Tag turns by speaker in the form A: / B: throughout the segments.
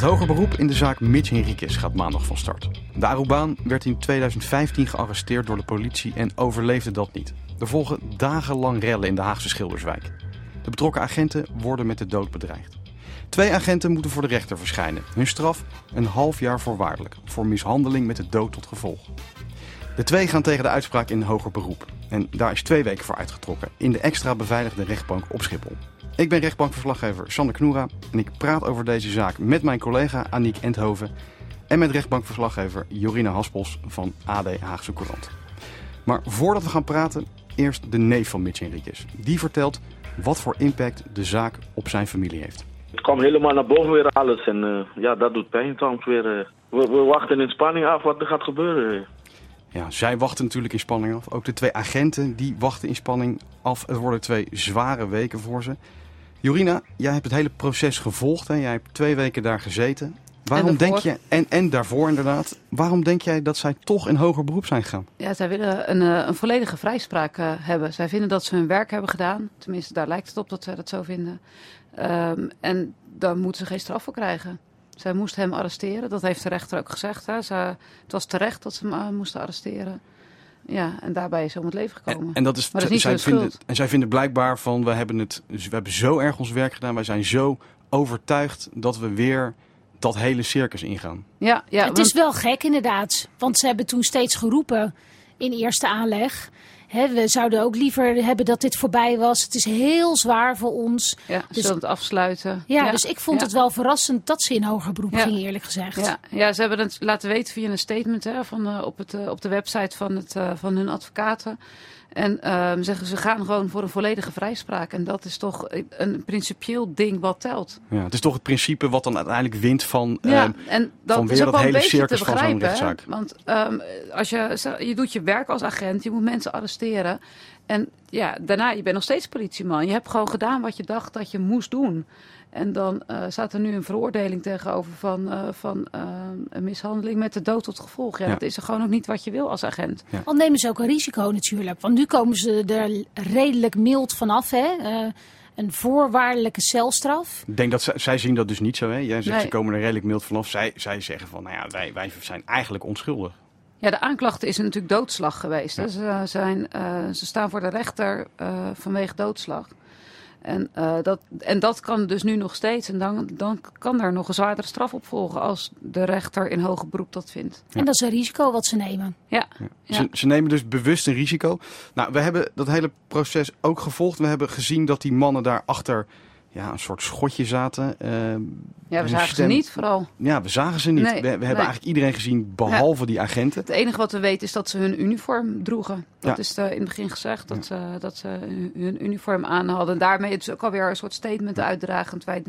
A: Het hoger beroep in de zaak Mitch Henriquez gaat maandag van start. De Arubaan werd in 2015 gearresteerd door de politie en overleefde dat niet. Er volgen dagenlang rellen in de Haagse Schilderswijk. De betrokken agenten worden met de dood bedreigd. Twee agenten moeten voor de rechter verschijnen. Hun straf een half jaar voorwaardelijk voor mishandeling met de dood tot gevolg. De twee gaan tegen de uitspraak in hoger beroep. En daar is twee weken voor uitgetrokken in de extra beveiligde rechtbank op Schiphol. Ik ben rechtbankverslaggever Sander Knoera en ik praat over deze zaak met mijn collega Aniek Enthoven en met rechtbankverslaggever Jorina Haspels van AD Haagse Courant. Maar voordat we gaan praten, eerst de neef van Mitch Henriquez. Die vertelt wat voor impact de zaak op zijn familie heeft.
B: Het kwam helemaal naar boven weer alles en uh, ja, dat doet pijn soms weer. Uh, we, we, wachten in spanning af wat er gaat gebeuren.
A: Ja, zij wachten natuurlijk in spanning af. Ook de twee agenten die wachten in spanning af. Het worden twee zware weken voor ze. Jorina, jij hebt het hele proces gevolgd. Hè? Jij hebt twee weken daar gezeten. Waarom denk je, en, en daarvoor inderdaad, waarom denk jij dat zij toch in hoger beroep zijn gegaan?
C: Ja, zij willen een, een volledige vrijspraak uh, hebben. Zij vinden dat ze hun werk hebben gedaan. Tenminste, daar lijkt het op dat zij dat zo vinden. Um, en daar moeten ze geen straf voor krijgen. Zij moest hem arresteren, dat heeft de rechter ook gezegd. Hè. Ze, het was terecht dat ze hem moesten arresteren. Ja, en daarbij is hij om het leven gekomen.
A: En, en dat is,
C: maar dat is
A: zij vinden, En zij vinden blijkbaar van, we hebben, het, we hebben zo erg ons werk gedaan. Wij zijn zo overtuigd dat we weer dat hele circus ingaan.
C: Ja, ja,
D: het is wel gek inderdaad. Want ze hebben toen steeds geroepen in eerste aanleg. He, we zouden ook liever hebben dat dit voorbij was. Het is heel zwaar voor ons.
C: Ja, dus het afsluiten.
D: Ja, ja, dus ik vond ja. het wel verrassend dat ze in hoger beroep ja. gingen, eerlijk gezegd.
C: Ja. ja, ze hebben het laten weten via een statement hè, van, uh, op, het, uh, op de website van, het, uh, van hun advocaten. En uh, zeggen ze gaan gewoon voor een volledige vrijspraak. En dat is toch een principieel ding wat telt.
A: Ja, het is toch het principe wat dan uiteindelijk wint van,
C: ja,
A: uh,
C: en dat
A: van weer
C: is
A: dat hele circus
C: te
A: van zo'n rechtszaak.
C: Hè? Want um, als je, je doet je werk als agent, je moet mensen arresteren. En ja, daarna, je bent nog steeds politieman. Je hebt gewoon gedaan wat je dacht dat je moest doen. En dan uh, staat er nu een veroordeling tegenover van, uh, van uh, een mishandeling met de dood tot gevolg. Ja, ja, Dat is er gewoon ook niet wat je wil als agent.
D: Ja. Al nemen ze ook een risico natuurlijk. Want nu komen ze er redelijk mild vanaf. Hè? een voorwaardelijke celstraf.
A: Ik denk dat zij, zij zien dat dus niet zo. Hè? Jij zegt
C: Nee.
A: ze komen er redelijk mild vanaf. Zij, zij zeggen van, nou ja, wij, wij zijn eigenlijk onschuldig.
C: Ja, de aanklacht is natuurlijk doodslag geweest. Ze, zijn, uh, ze staan voor de rechter uh, vanwege doodslag. En, uh, dat, en dat kan dus nu nog steeds. En dan, dan kan daar nog een zwaardere straf op volgen als de rechter in hoger beroep dat vindt.
D: En dat is een risico wat ze nemen.
C: Ja.
A: Ja. Ze, ze, nemen dus bewust een risico. Nou, we hebben dat hele proces ook gevolgd. We hebben gezien dat die mannen daarachter ja, een soort schotje zaten. Uh,
C: ja, we zagen stem... ze niet vooral.
A: Ja, we zagen ze niet.
C: Nee,
A: we, we hebben eigenlijk iedereen gezien, behalve ja. die agenten.
C: Het enige wat we weten is dat ze hun uniform droegen. Dat
A: Ja.
C: is uh, in het begin gezegd, dat, ze dat ze hun uniform aan hadden. En daarmee het is ook alweer een soort statement uitdragend. Wij,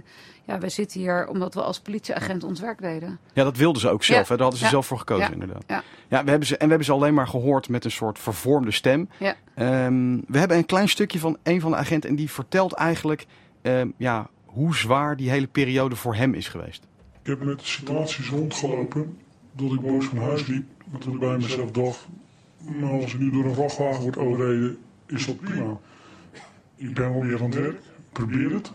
C: ja, wij zitten hier omdat we als politieagent ons werk deden.
A: Ja, dat wilden ze ook zelf. Hè? Daar hadden ze zelf voor gekozen, inderdaad.
C: Ja.
A: Ja, we hebben ze, en we hebben ze alleen maar gehoord met een soort vervormde stem. Ehm, we hebben een klein stukje van een van de agenten en die vertelt eigenlijk ehm, ja, hoe zwaar die hele periode voor hem is geweest.
E: Ik heb met situaties rondgelopen dat ik boos van huis liep. Dat ik bij mezelf dacht, nou als ik nu door een vrachtwagen word overreden, is dat prima. Ik ben alweer aan het werk, ik probeer het.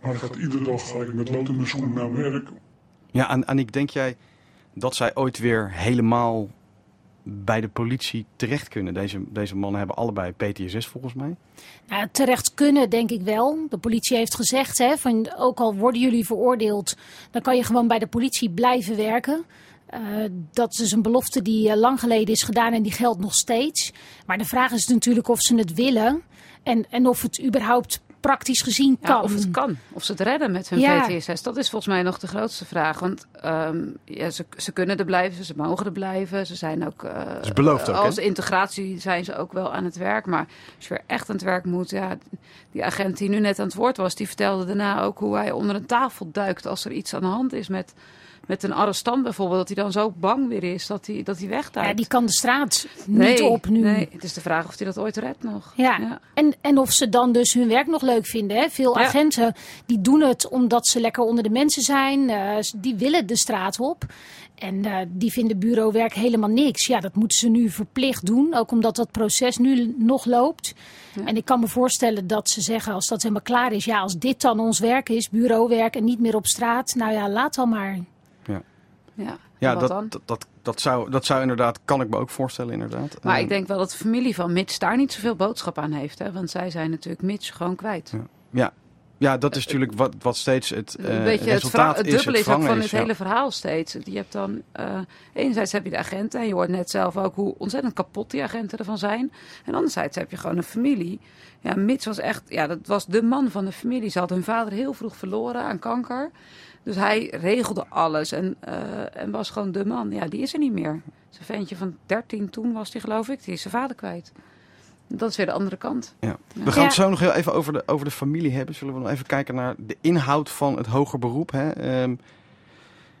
E: Maar ik ga iedere dag ga ik met lood in mijn schoenen naar werk.
A: Ja, en Aniek, denk jij dat zij ooit weer helemaal bij de politie terecht kunnen? Deze, deze mannen hebben allebei PTSS volgens mij.
D: Nou, terecht kunnen, denk ik wel. De politie heeft gezegd, hè, van, ook al worden jullie veroordeeld, dan kan je gewoon bij de politie blijven werken. Uh, dat is een belofte die uh, lang geleden is gedaan en die geldt nog steeds. Maar de vraag is natuurlijk of ze het willen en, en of het überhaupt praktisch gezien kan.
C: Ja, of het kan. Of ze het redden met hun
D: Ja.
C: VTSS. Dat is volgens mij nog de grootste vraag. Want um, ja, ze, ze kunnen er blijven, ze mogen er blijven. Ze zijn ook... Uh,
A: is beloofd ook,
C: Als
A: hè?
C: integratie zijn ze ook wel aan het werk. Maar als je weer echt aan het werk moet... Ja, die agent die nu net aan het woord was... die vertelde daarna ook hoe hij onder een tafel duikt... als er iets aan de hand is met met een arrestant bijvoorbeeld, dat hij dan zo bang weer is dat hij, dat hij wegduikt.
D: Ja, die kan de straat niet op nu.
C: Nee, het is de vraag of hij dat ooit redt nog.
D: Ja, En, en of ze dan dus hun werk nog leuk vinden. Hè? Veel
C: Ja.
D: agenten die doen het omdat ze lekker onder de mensen zijn. Eh, die willen de straat op. En eh, die vinden bureauwerk helemaal niks. Ja, dat moeten ze nu verplicht doen. Ook omdat dat proces nu nog loopt. En ik kan me voorstellen dat ze zeggen als dat helemaal klaar is. Ja, als dit dan ons werk is, bureauwerk en niet meer op straat. Nou ja, laat dan maar.
C: Ja,
A: Ja, dat, dat, dat, dat, zou, dat zou inderdaad, kan ik me ook voorstellen inderdaad.
C: Maar
A: Eh,
C: ik denk wel dat de familie van Mitch daar niet zoveel boodschap aan heeft. Hè? Want zij zijn natuurlijk Mitch gewoon kwijt.
A: Ja. Ja, dat is natuurlijk wat, wat steeds het eh
C: Een beetje
A: resultaat
C: het
A: is.
C: ook van het
A: ja.
C: hele verhaal steeds. Je hebt dan, eh, enerzijds heb je de agenten en je hoort net zelf ook hoe ontzettend kapot die agenten ervan zijn. En anderzijds heb je gewoon een familie. Ja, Mitch was echt, ja, dat was de man van de familie. Ze had hun vader heel vroeg verloren aan kanker. Dus hij regelde alles en, eh, en was gewoon de man. Ja, die is er niet meer. Zijn ventje van 13 toen was die geloof ik, die is zijn vader kwijt. Dat is weer de andere kant.
A: Ja. We gaan
D: Ja.
A: het zo nog heel even over de, over de familie hebben. Zullen we nog even kijken naar de inhoud van het hoger beroep? Hè? Ehm,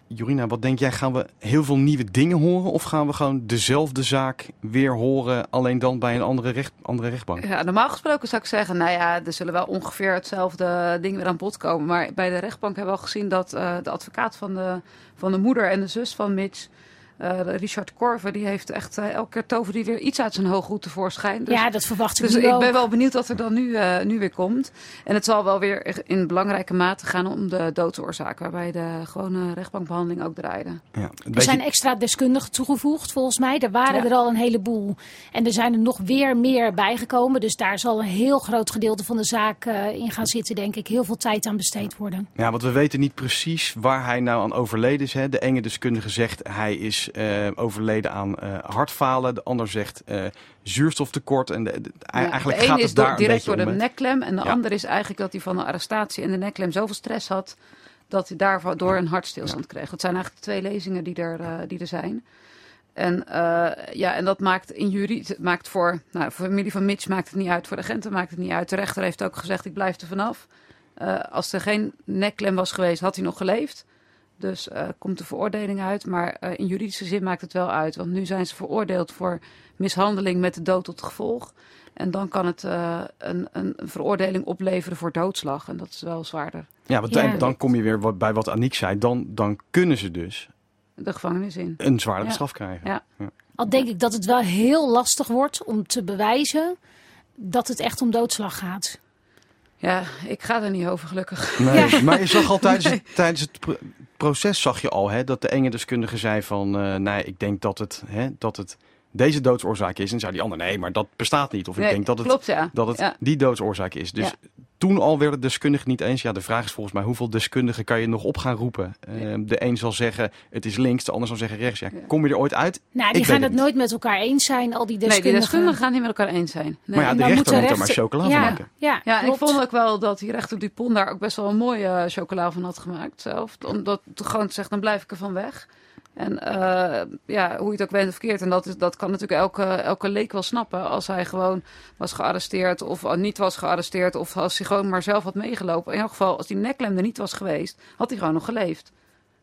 A: Jorina, wat denk jij? Gaan we heel veel nieuwe dingen horen? Of gaan we gewoon dezelfde zaak weer horen, alleen dan bij een andere, recht, andere rechtbank?
C: Ja, normaal gesproken zou ik zeggen, nou ja, er zullen wel ongeveer hetzelfde dingen weer aan bod komen. Maar bij de rechtbank hebben we al gezien dat eh, de advocaat van de, van de moeder en de zus van Mitch, eh, Richard Korver, die heeft echt eh, elke keer tovert hij weer iets uit zijn hooghoed tevoorschijn. Dus,
D: ja, dat verwacht ik
C: dus ik
D: ook.
C: ben wel benieuwd wat er dan nu, eh, nu weer komt. En het zal wel weer in belangrijke mate gaan om de doodsoorzaak, waarbij de gewone rechtbankbehandeling ook draaide.
A: Ja,
D: Er
A: beetje-
D: zijn extra deskundigen toegevoegd, volgens mij. Er waren
C: Ja.
D: er al een heleboel. En er zijn er nog weer meer bijgekomen. Dus daar zal een heel groot gedeelte van de zaak eh, in gaan zitten, denk ik. Heel veel tijd aan besteed worden.
A: Ja, want we weten niet precies waar hij nou aan overleden is. Hè. De enge deskundige zegt hij is eh, overleden aan eh, hartfalen. De ander zegt eh, zuurstoftekort. En de, de-
C: Ja,
A: eigenlijk
C: de
A: gaat het daar
C: direct door de nekklem. En de
A: Ja.
C: andere is eigenlijk dat hij van de arrestatie en de nekklem zoveel stress had. dat hij daardoor een hartstilstand kreeg. Dat zijn eigenlijk twee lezingen die er, die er zijn. En, ja, en dat maakt in jury, het maakt voor, nou, voor de familie van Mitch maakt het niet uit, voor de agenten maakt het niet uit. De rechter heeft ook gezegd, ik blijf er vanaf. Als er geen nekklem was geweest, had hij nog geleefd. Dus eh, komt de veroordeling uit. Maar eh, in juridische zin maakt het wel uit. Want nu zijn ze veroordeeld voor mishandeling met de dood tot gevolg. En dan kan het eh, een, een, veroordeling opleveren voor doodslag. En dat is wel zwaarder.
A: Ja, want
D: Ja.
A: dan- dan kom je weer wat, bij wat Aniek zei. Dan, dan kunnen ze dus
C: De gevangenis in.
A: een zwaardere
C: Ja.
A: straf krijgen.
C: Ja.
D: Al denk ik dat het wel heel lastig wordt om te bewijzen dat het echt om doodslag gaat.
C: Ja, ik ga er niet over gelukkig.
A: Nee, maar je zag al tijdens, het, tijdens het proces zag je al hè, dat de enge deskundige zei van, eh, nee, ik denk dat het, hè, dat het deze doodsoorzaak is. En zei die ander, nee, maar dat bestaat niet. Of ik denk dat het,
C: klopt, ja.
A: dat het
C: Ja.
A: die doodsoorzaak is. Dus. Toen al werden deskundigen niet eens. Ja, de vraag is volgens mij, hoeveel deskundigen kan je nog op gaan roepen? Eh, de een zal zeggen, het is links, de ander zal zeggen rechts. Ja, kom je er ooit uit?
D: Nou, die gaan
A: het niet.
D: nooit met elkaar eens zijn, al die
C: Nee, die
D: deskundigen.
C: deskundigen gaan het niet met elkaar eens zijn. Nee.
A: Maar ja, de rechter
D: moet
A: moet er maar chocola
D: ja,
A: van maken.
D: Ja,
C: Ja, ik vond ook wel dat die rechter Dupont daar ook best wel een mooie eh, chocola van had gemaakt zelf. Omdat het gewoon te zeggen, dan blijf ik er van weg. En eh, ja, hoe je het ook bent of verkeerd. En dat, is, dat kan natuurlijk elke, elke leek wel snappen. Als hij gewoon was gearresteerd of eh, niet was gearresteerd. Of als hij gewoon maar zelf had meegelopen. In elk geval, als die nekklem er niet was geweest, had hij gewoon nog geleefd.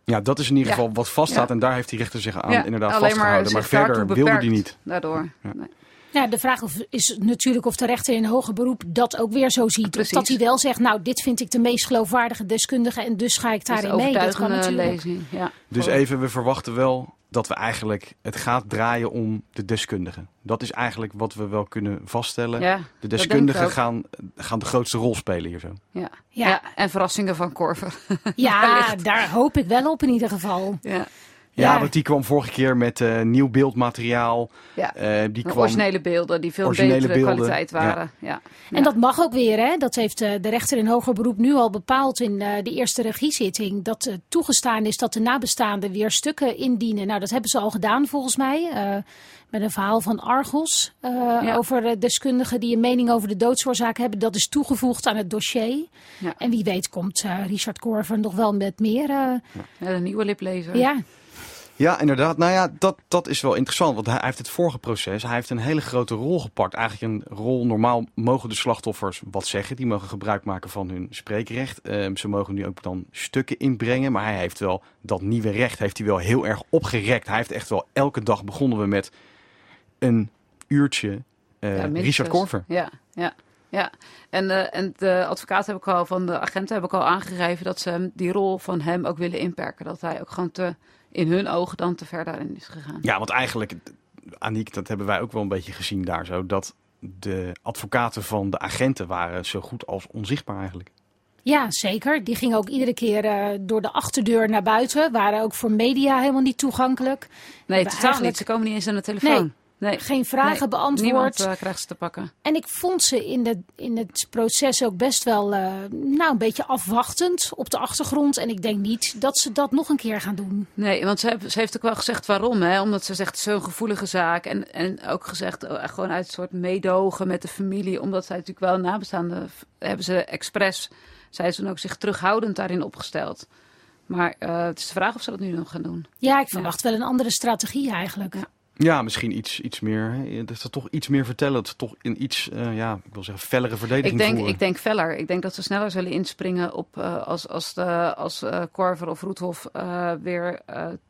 A: Ja, dat is in ieder
C: Ja.
A: geval wat vaststaat.
C: Ja.
A: En daar heeft die rechter zich aan
C: Ja,
A: inderdaad
C: alleen
A: vastgehouden. Maar, verder wilde die
C: beperkt.
A: niet.
C: Daardoor. Nee.
D: Ja, de vraag of- is natuurlijk of de rechter in hoger beroep dat ook weer zo ziet. Of dat hij wel zegt, nou, dit vind ik de meest geloofwaardige deskundige en dus ga ik daarin mee. Dat kan natuurlijk.
C: lezing. Ja.
A: Dus even, we verwachten wel dat we eigenlijk, het gaat draaien om de deskundigen. Dat is eigenlijk wat we wel kunnen vaststellen.
C: Ja,
A: de deskundigen gaan, gaan de grootste rol spelen hier zo.
C: ja.
D: Ja.
C: Ja. en verrassingen van Korver.
D: Ja, daar hoop ik wel op in ieder geval.
C: ja.
A: Ja,
D: Ja.
A: want die kwam vorige keer met eh, nieuw beeldmateriaal.
C: Ja.
A: Eh, die kwam,
C: originele beelden die veel
A: Originele
C: betere
A: beelden,
C: kwaliteit waren. Ja.
D: En dat mag ook weer, hè? Dat heeft eh, de rechter in hoger beroep nu al bepaald in eh, de eerste regiezitting. Dat eh, toegestaan is dat de nabestaanden weer stukken indienen. Nou, dat hebben ze al gedaan volgens mij. eh, met een verhaal van Argos eh,
C: Ja.
D: over deskundigen die een mening over de doodsoorzaak hebben. Dat is toegevoegd aan het dossier.
C: Ja.
D: En wie weet komt eh, Richard Corver nog wel met meer. eh,
C: Ja, de nieuwe liplezer.
D: ja.
A: Ja, inderdaad. Nou ja, dat, dat is wel interessant. Want hij heeft het vorige proces, hij heeft een hele grote rol gepakt. Eigenlijk een rol, normaal mogen de slachtoffers wat zeggen. Die mogen gebruik maken van hun spreekrecht. Ehm, ze mogen nu ook dan stukken inbrengen. Maar hij heeft wel dat nieuwe recht heeft hij wel heel erg opgerekt. Hij heeft echt wel elke dag begonnen we met een uurtje uh,
C: Ja, minstens.
A: Richard Korver.
C: Ja, ja. Ja, en, eh, en de advocaat heb ik al van de agenten heb ik al aangegeven dat ze hem, die rol van hem ook willen inperken. Dat hij ook gewoon te, in hun ogen dan te ver daarin is gegaan.
A: Ja, want eigenlijk, Aniek, dat hebben wij ook wel een beetje gezien daar zo. Dat de advocaten van de agenten waren zo goed als onzichtbaar eigenlijk.
D: Ja, zeker. Die gingen ook iedere keer eh, door de achterdeur naar buiten. Waren ook voor media helemaal niet toegankelijk.
C: Nee, totaal
D: eigenlijk-
C: niet. Ze komen niet eens aan de telefoon. Nee.
D: Geen vragen
C: Nee,
D: beantwoord.
C: Niemand eh, krijgt ze te pakken.
D: En ik vond ze in, de, in het proces ook best wel eh, nou, een beetje afwachtend op de achtergrond. En ik denk niet dat ze dat nog een keer gaan doen.
C: Nee, want ze, heeft- ze heeft ook wel gezegd waarom. Hè? Omdat ze zegt, is zo'n gevoelige zaak. En, en ook gezegd, eh, gewoon uit een soort meedogen met de familie. Omdat zij natuurlijk wel nabestaanden... hebben ze expres, zij ze dan ook zich terughoudend daarin opgesteld. Maar eh, het is de vraag of ze dat nu nog gaan doen.
D: Ja, ik verwacht wel een andere strategie eigenlijk.
C: Ja.
A: Ja, misschien iets, iets meer. hè, Dat ze toch iets meer vertellen. Dat ze toch in iets, eh, ja, ik wil zeggen, fellere verdediging
C: Ik denk,
A: voeren.
C: ik denk feller. Ik denk dat ze sneller zullen inspringen op eh, als, als, de, als eh, Korver of Roethoff weer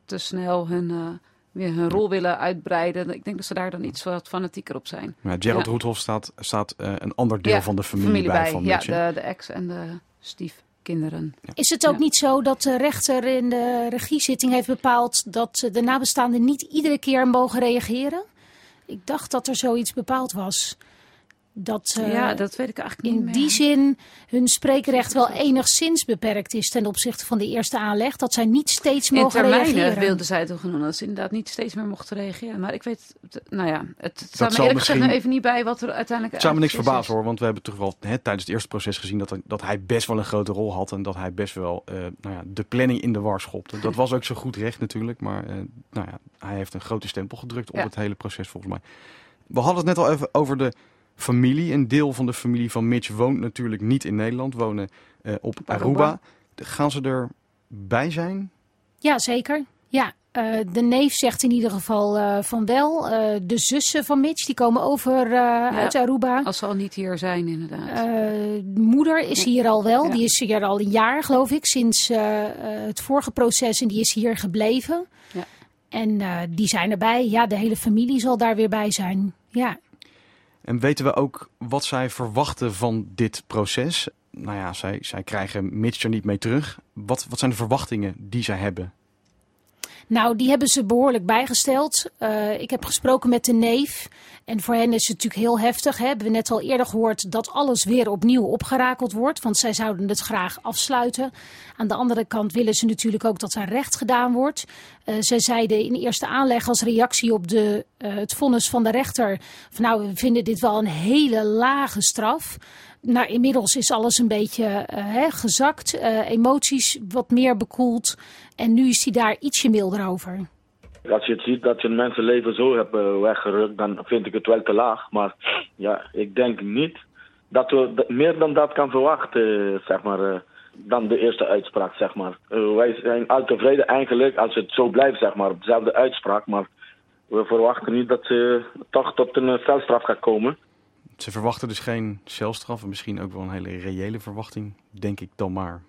C: te snel hun, weer hun rol willen uitbreiden. Ik denk dat ze daar dan iets wat fanatieker op zijn.
A: Ja, Gerald
C: Ja.
A: Roethoff staat, staat een ander deel
C: Ja,
A: van de familie, bij. Van
C: ja, de, de ex en de stiefkinderen.
D: Is het ook
C: Ja.
D: niet zo dat de rechter in de regiezitting heeft bepaald dat de nabestaanden niet iedere keer mogen reageren? Ik dacht dat er zoiets bepaald was. Dat eh,
C: ja, dat weet ik eigenlijk niet
D: in
C: meer.
D: die zin hun spreekrecht wel enigszins beperkt is ten opzichte van de eerste aanleg. Dat zij niet steeds
C: in
D: mogen
C: termijnen
D: reageren.
C: wilden zij toch doen dat ze inderdaad niet steeds meer mochten reageren. Maar ik weet, nou ja, het, het staat me eerlijk
A: misschien-
C: nu even niet bij wat er uiteindelijk
A: Het zou me niks verbazen hoor, want we hebben toch wel hè, tijdens het eerste proces gezien dat, er- dat hij best wel een grote rol had. En dat hij best wel eh, nou ja, de planning in de war schopte. Dat was ook zo goed recht natuurlijk, maar eh, nou ja, hij heeft een grote stempel gedrukt op
C: Ja.
A: het hele proces volgens mij. We hadden het net al even over de familie. Een deel van de familie van Mitch woont natuurlijk niet in Nederland, wonen eh, op
C: Aruba.
A: Aruba. Gaan ze erbij zijn?
D: Ja, zeker. Ja, eh, de neef zegt in ieder geval eh, van wel. Eh, de zussen van Mitch, die komen over eh, uit Aruba.
C: Als ze al niet hier zijn, inderdaad.
D: Eh, de moeder is hier al wel.
C: Ja.
D: Die is hier al een jaar, geloof ik, sinds het vorige proces. En die is hier gebleven.
C: Ja.
D: En eh, die zijn erbij. Ja, de hele familie zal daar weer bij zijn. Ja.
A: En weten we ook wat zij verwachten van dit proces? Nou ja, zij, zij krijgen Mitch er niet mee terug. Wat, wat zijn de verwachtingen die zij hebben?
D: Nou, die hebben ze behoorlijk bijgesteld. Eh, ik heb gesproken met de neef. En voor hen is het natuurlijk heel heftig. Hè? Hebben net al eerder gehoord dat alles weer opnieuw opgerakeld wordt. Want zij zouden het graag afsluiten. Aan de andere kant willen ze natuurlijk ook dat er recht gedaan wordt. Eh, zij zeiden in eerste aanleg als reactie op de, eh, het vonnis van de rechter. Van nou, we vinden dit wel een hele lage straf. Nou, inmiddels is alles een beetje eh, hè, gezakt. eh, emoties wat meer bekoeld. En nu is hij daar ietsje milder over.
B: Als je het ziet dat je mensenleven zo hebt eh, weggerukt, dan vind ik het wel te laag. Maar ja, ik denk niet dat we meer dan dat kan verwachten, zeg maar, dan de eerste uitspraak, zeg maar. Wij zijn al tevreden eigenlijk als het zo blijft, zeg maar, dezelfde uitspraak. Maar we verwachten niet dat ze toch tot een celstraf gaat komen.
A: Ze verwachten dus geen celstraf. En misschien ook wel een hele reële verwachting, denk ik dan maar.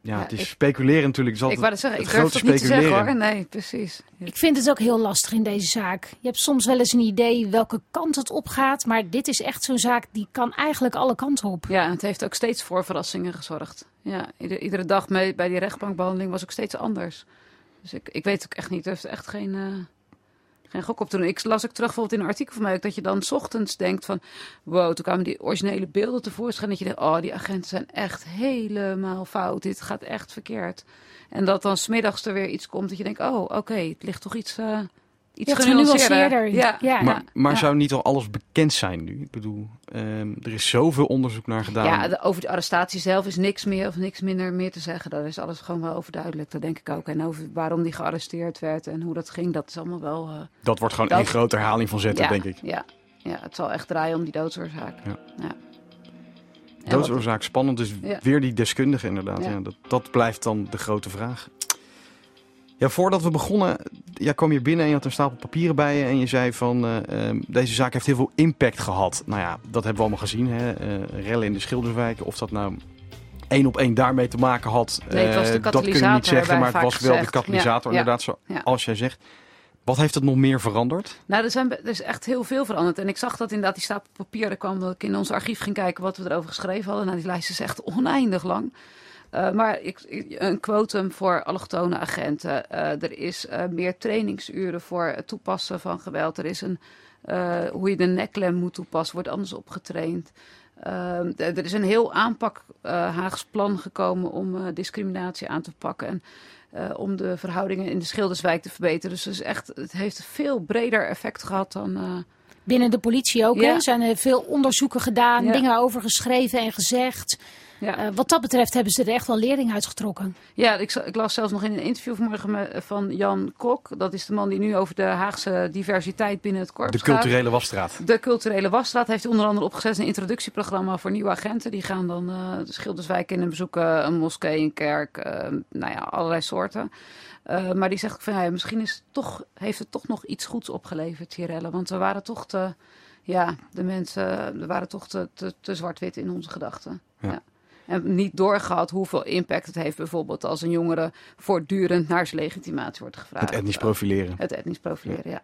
A: Ja,
C: Ja,
A: het is
C: ik-
A: speculeren natuurlijk. Het is
C: ik wou dat zeggen, ik
A: het
C: durf
A: grote
C: dat niet te zeggen
A: speculeren.
C: hoor. Nee, precies.
D: Ik vind het ook heel lastig in deze zaak. Je hebt soms wel eens een idee welke kant het op gaat. Maar dit is echt zo'n zaak die kan eigenlijk alle kanten op.
C: Ja, het heeft ook steeds voor verrassingen gezorgd. Ja, ieder- iedere dag mee, bij die rechtbankbehandeling was ook steeds anders. Dus ik, ik weet ook echt niet, er heeft echt geen, eh, geen gok op te doen. Ik las ook terug bijvoorbeeld in een artikel van mij ook dat je dan 's ochtends denkt van... Wow, toen kwamen die originele beelden tevoorschijn. Dat je denkt, oh, die agenten zijn echt helemaal fout. Dit gaat echt verkeerd. En dat dan smiddags er weer iets komt dat je denkt, oh, oké, het ligt toch iets, eh iets
D: Ja,
C: genuanceerder. Ja,
D: Ja.
A: Maar, maar
C: ja.
A: zou niet al alles bekend zijn nu? Ik bedoel, ehm, er is zoveel onderzoek naar gedaan.
C: Ja, de- over de arrestatie zelf is niks meer of niks minder meer te zeggen. Daar is alles gewoon wel overduidelijk. Dat denk ik ook. En over waarom die gearresteerd werd en hoe dat ging, dat is allemaal wel. eh,
A: dat wordt gewoon
C: dat-
A: één grote herhaling van zetten,
C: ja,
A: denk ik.
C: Ja, ja, het zal echt draaien om die doodsoorzaak.
A: Ja. Doodsoorzaak spannend, dus
C: Ja.
A: weer die deskundige inderdaad. Ja.
C: Ja.
A: dat, dat blijft dan de grote vraag. Ja, voordat we begonnen jij kwam hier binnen en je had een stapel papieren bij je en je zei van eh, ehm, deze zaak heeft heel veel impact gehad. Nou ja, dat hebben we allemaal gezien. Hè? Eh, rellen in de Schilderswijk, of dat nou één op één daarmee te maken had,
C: Nee, het was de
A: eh, dat kun je niet zeggen, maar het was wel de katalysator
C: Ja,
A: inderdaad, zo,
C: ja.
A: als jij zegt. Wat heeft het nog meer veranderd?
C: Nou, er, zijn, er is echt heel veel veranderd. En ik zag dat inderdaad die stapel papier er kwam. Dat ik in ons archief ging kijken wat we erover geschreven hadden. Nou, die lijst is echt oneindig lang. Eh, maar ik, een quotum voor allochtone agenten. Eh, er is eh, meer trainingsuren voor het toepassen van geweld. Er is een, hoe je de neklem moet toepassen, wordt anders opgetraind. Ehm, er is een heel aanpak Haags plan gekomen om discriminatie aan te pakken. En om de verhoudingen in de Schilderswijk te verbeteren. Dus het, is echt, het heeft een veel breder effect gehad dan.
D: Binnen de politie ook.
C: Ja.
D: hè? Er zijn er veel onderzoeken gedaan,
C: Ja.
D: dingen over geschreven en gezegd.
C: Ja.
D: Eh, wat dat betreft hebben ze er echt wel lering uitgetrokken.
C: Ja, ik, ik las zelfs nog in een interview vanmorgen me- van Jan Kok. Dat is de man die nu over de Haagse diversiteit binnen het korps
A: De
C: gaat.
A: culturele wasstraat.
C: De culturele wasstraat heeft onder andere opgezet een introductieprogramma voor nieuwe agenten. Die gaan dan eh, de Schilderswijk in en bezoeken, een moskee, een kerk, eh, nou ja, allerlei soorten. Eh, maar die zegt ook van ja, misschien is het toch, heeft het toch nog iets goeds opgeleverd, Tirelle. Want we waren toch te, ja, de mensen we waren toch te, te, te zwart-wit in onze gedachten.
A: Ja.
C: Ja. En niet doorgehad hoeveel impact het heeft bijvoorbeeld als een jongere voortdurend naar zijn legitimatie wordt gevraagd.
A: Het etnisch profileren.
C: Het etnisch profileren, ja.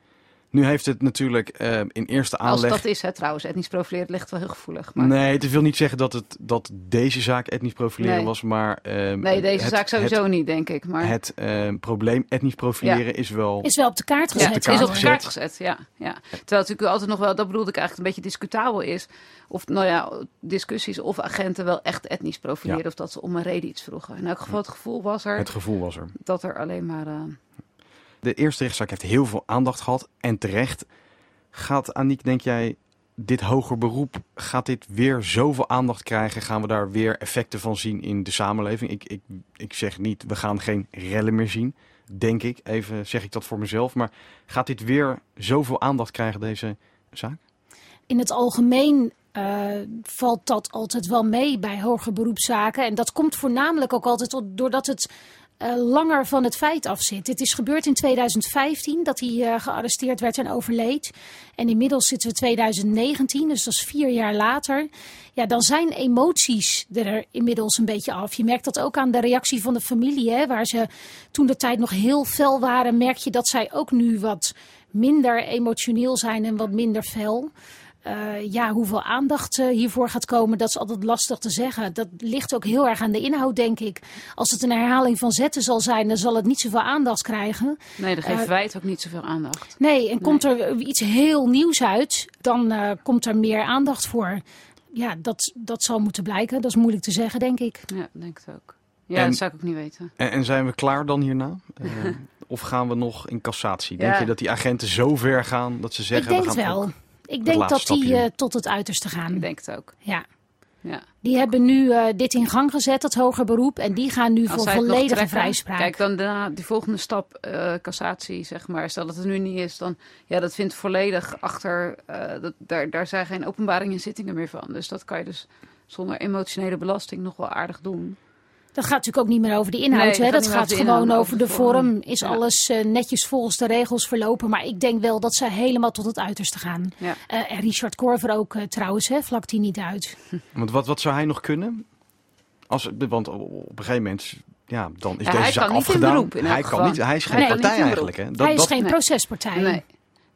A: Nu heeft het natuurlijk eh, in eerste
C: Als
A: aanleg...
C: dat is, hè, trouwens, etnisch profileren ligt wel heel gevoelig. Maar...
A: Nee, het wil niet zeggen dat, het, dat deze zaak etnisch profileren
C: Nee.
A: was, maar... ehm,
C: Nee, deze
A: het-
C: zaak sowieso
A: Het,
C: niet, denk ik. Maar
A: het ehm, probleem etnisch profileren is wel...
D: Is wel op de kaart
C: ja,
D: gezet.
A: kaart
C: is op de kaart gezet. Ja, ja. Terwijl het natuurlijk altijd nog wel, dat bedoelde ik eigenlijk een beetje discutabel is. Of, nou ja, discussies of agenten wel echt etnisch profileren.
A: Ja.
C: Of dat ze om een reden iets vroegen. In elk geval, het gevoel was er
A: Het gevoel was er.
C: dat er alleen maar.
A: De eerste rechtszaak heeft heel veel aandacht gehad en terecht. Gaat Aniek, denk jij, dit hoger beroep, gaat dit weer zoveel aandacht krijgen? Gaan we daar weer effecten van zien in de samenleving? Ik, ik, ik zeg niet, we gaan geen rellen meer zien, denk ik. Even zeg ik dat voor mezelf. Maar gaat dit weer zoveel aandacht krijgen, deze zaak?
D: In het algemeen eh, valt dat altijd wel mee bij hoger beroepszaken. En dat komt voornamelijk ook altijd doordat het eh, langer van het feit af zit. Het is gebeurd in 2015 dat hij eh, gearresteerd werd en overleed. En inmiddels zitten we 2019, dus dat is vier jaar later. Ja, dan zijn emoties er inmiddels een beetje af. Je merkt dat ook aan de reactie van de familie. Hè, waar ze toen de tijd nog heel fel waren, merk je dat zij ook nu wat minder emotioneel zijn en wat minder fel. Eh, ja, hoeveel aandacht eh, hiervoor gaat komen, dat is altijd lastig te zeggen. Dat ligt ook heel erg aan de inhoud, denk ik. Als het een herhaling van zetten zal zijn, dan zal het niet zoveel aandacht krijgen.
C: nee, daar geven
D: Eh,
C: wij het ook niet zoveel aandacht.
D: Nee, en komt er iets heel nieuws uit, dan eh, komt er meer aandacht voor. Ja, dat, dat zal moeten blijken. Dat is moeilijk te zeggen, denk ik.
C: Ja, denk het ook. Ja,
A: En-
C: dat zou ik ook niet weten.
A: En, en zijn we klaar dan hierna? Eh, of gaan we nog in cassatie? Denk
C: Ja.
A: je dat die agenten zo ver gaan dat ze zeggen...
D: ik denk
A: we
D: het wel.
A: ook-
D: Ik denk dat die
A: stapje
D: eh, tot het uiterste gaan.
C: Ik denk het ook.
D: Ja.
C: Ja.
D: Die hebben nu eh, dit in gang gezet, dat hoger beroep. En die gaan nu
C: Als
D: voor volledige
C: trekken,
D: vrijspraak.
C: Kijk, dan daarna die volgende stap, eh, cassatie, zeg maar. Stel dat het nu niet is, dan... Ja, dat vindt volledig achter... eh, dat, daar, daar zijn geen openbaringen en zittingen meer van. Dus dat kan je dus zonder emotionele belasting nog wel aardig doen.
D: Dat gaat natuurlijk ook niet meer over de inhoud.
C: Nee,
D: hè?
C: dat
D: Dat
C: gaat
D: gewoon
C: inhoud,
D: over de vorm. Is
C: Ja.
D: alles eh, netjes volgens de regels verlopen. Maar ik denk wel dat ze helemaal tot het uiterste gaan.
C: Ja.
D: Eh, en Richard Korver ook eh, trouwens, hè? vlakt hij niet uit.
A: Want wat, wat zou hij nog kunnen? Als, want op een gegeven moment, ja, dan is
C: Ja,
A: deze zaak
C: kan niet in
A: afgedaan.
C: beroep, in elk
A: hij, kan niet, hij is geen partij eigenlijk. Hè? Dat,
D: hij is
A: dat,
D: geen
C: nee.
D: procespartij.
C: Nee.
A: wat,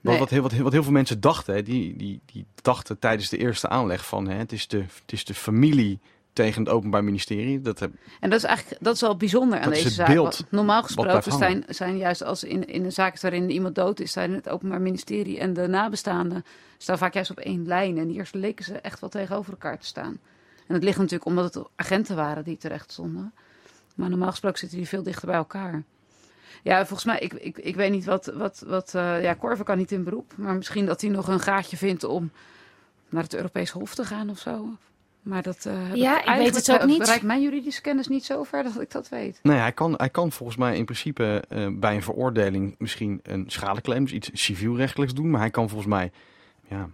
C: Nee.
A: wat, heel, wat, wat heel veel mensen dachten, hè, die, die, die dachten tijdens de eerste aanleg van hè, het, is de, het is de familie tegen het Openbaar Ministerie. Dat heb,
C: En dat is eigenlijk dat is wel bijzonder aan
A: Dat
C: deze zaak.
A: beeld
C: Normaal gesproken zijn, zijn juist als in, in een zaak waarin iemand dood is, zijn het Openbaar Ministerie en de nabestaanden staan vaak juist op één lijn. En hier leken ze echt wel tegenover elkaar te staan. En dat ligt natuurlijk omdat het agenten waren die terecht stonden. Maar normaal gesproken zitten die veel dichter bij elkaar. Ja, volgens mij, ik, ik, ik weet niet wat. wat, wat eh, ja, Korver kan niet in beroep. Maar misschien dat hij nog een gaatje vindt om naar het Europees Hof te gaan of zo. Maar dat. eh,
D: Ja, ik weet het ook
C: eh,
D: niet.
C: Bereikt mijn juridische kennis niet zo ver dat ik dat weet.
A: nee, hij kan, hij kan volgens mij in principe eh, bij een veroordeling misschien een schadeclaim, dus iets civielrechtelijks doen. Maar hij kan volgens mij, ja,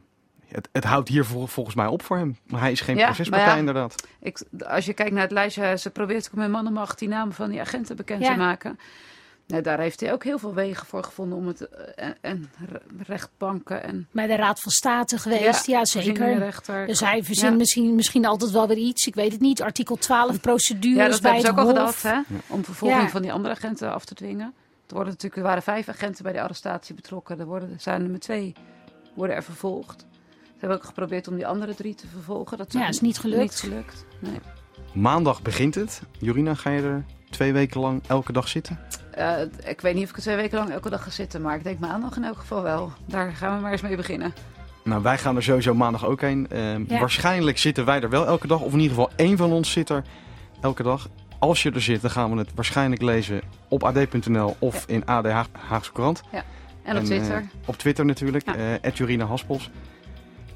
A: het, het houdt hier vol- volgens mij op voor hem. Maar hij is geen
C: Ja,
A: procespartij
C: maar ja.
A: inderdaad.
C: Ik, als je kijkt naar het lijstje, ze probeert ook met mannenmacht die namen van die agenten bekend
D: Ja.
C: te maken. Nee, daar heeft hij ook heel veel wegen voor gevonden om het. eh, En, en re- rechtbanken en.
D: Bij de Raad van State geweest, ja, zeker. Dus hij verzint
C: Ja.
D: misschien, misschien altijd wel weer iets. Ik weet het niet. Artikel 12 procedures
C: Ja, dat
D: bij
C: hebben
D: het
C: ze ook al
D: Hof.
C: gedaan, hè? Om vervolging
D: Ja.
C: van die andere agenten af te dwingen. Er, worden natuurlijk, er waren vijf agenten bij de arrestatie betrokken. Er worden, er zijn er met twee worden er vervolgd. Ze hebben ook geprobeerd om die andere drie te vervolgen. Dat
D: Ja, is niet gelukt.
C: Niet gelukt. Nee.
A: Maandag begint het. Jorina, ga je er twee weken lang elke dag zitten?
C: Eh, ik weet niet of ik er twee weken lang elke dag ga zitten, maar ik denk maandag in elk geval wel. Daar gaan we maar eens mee beginnen.
A: Nou, wij gaan er sowieso maandag ook heen. Eh,
D: Ja.
A: Waarschijnlijk zitten wij er wel elke dag. Of in ieder geval één van ons zit er elke dag. Als je er zit, dan gaan we het waarschijnlijk lezen op ad.nl of in AD Haag- Haagse Krant.
C: En op
A: eh,
C: Twitter.
A: op Twitter natuurlijk,
C: Ja.
A: eh Jorina Haspels.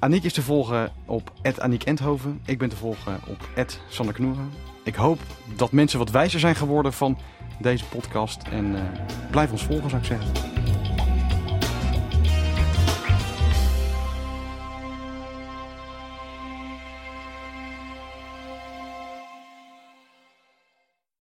A: Aniek is te volgen op Aniek Endhoven. Ik ben te volgen op Sander Knoeren. Ik hoop dat mensen wat wijzer zijn geworden van deze podcast. En eh, blijf ons volgen, zou ik zeggen.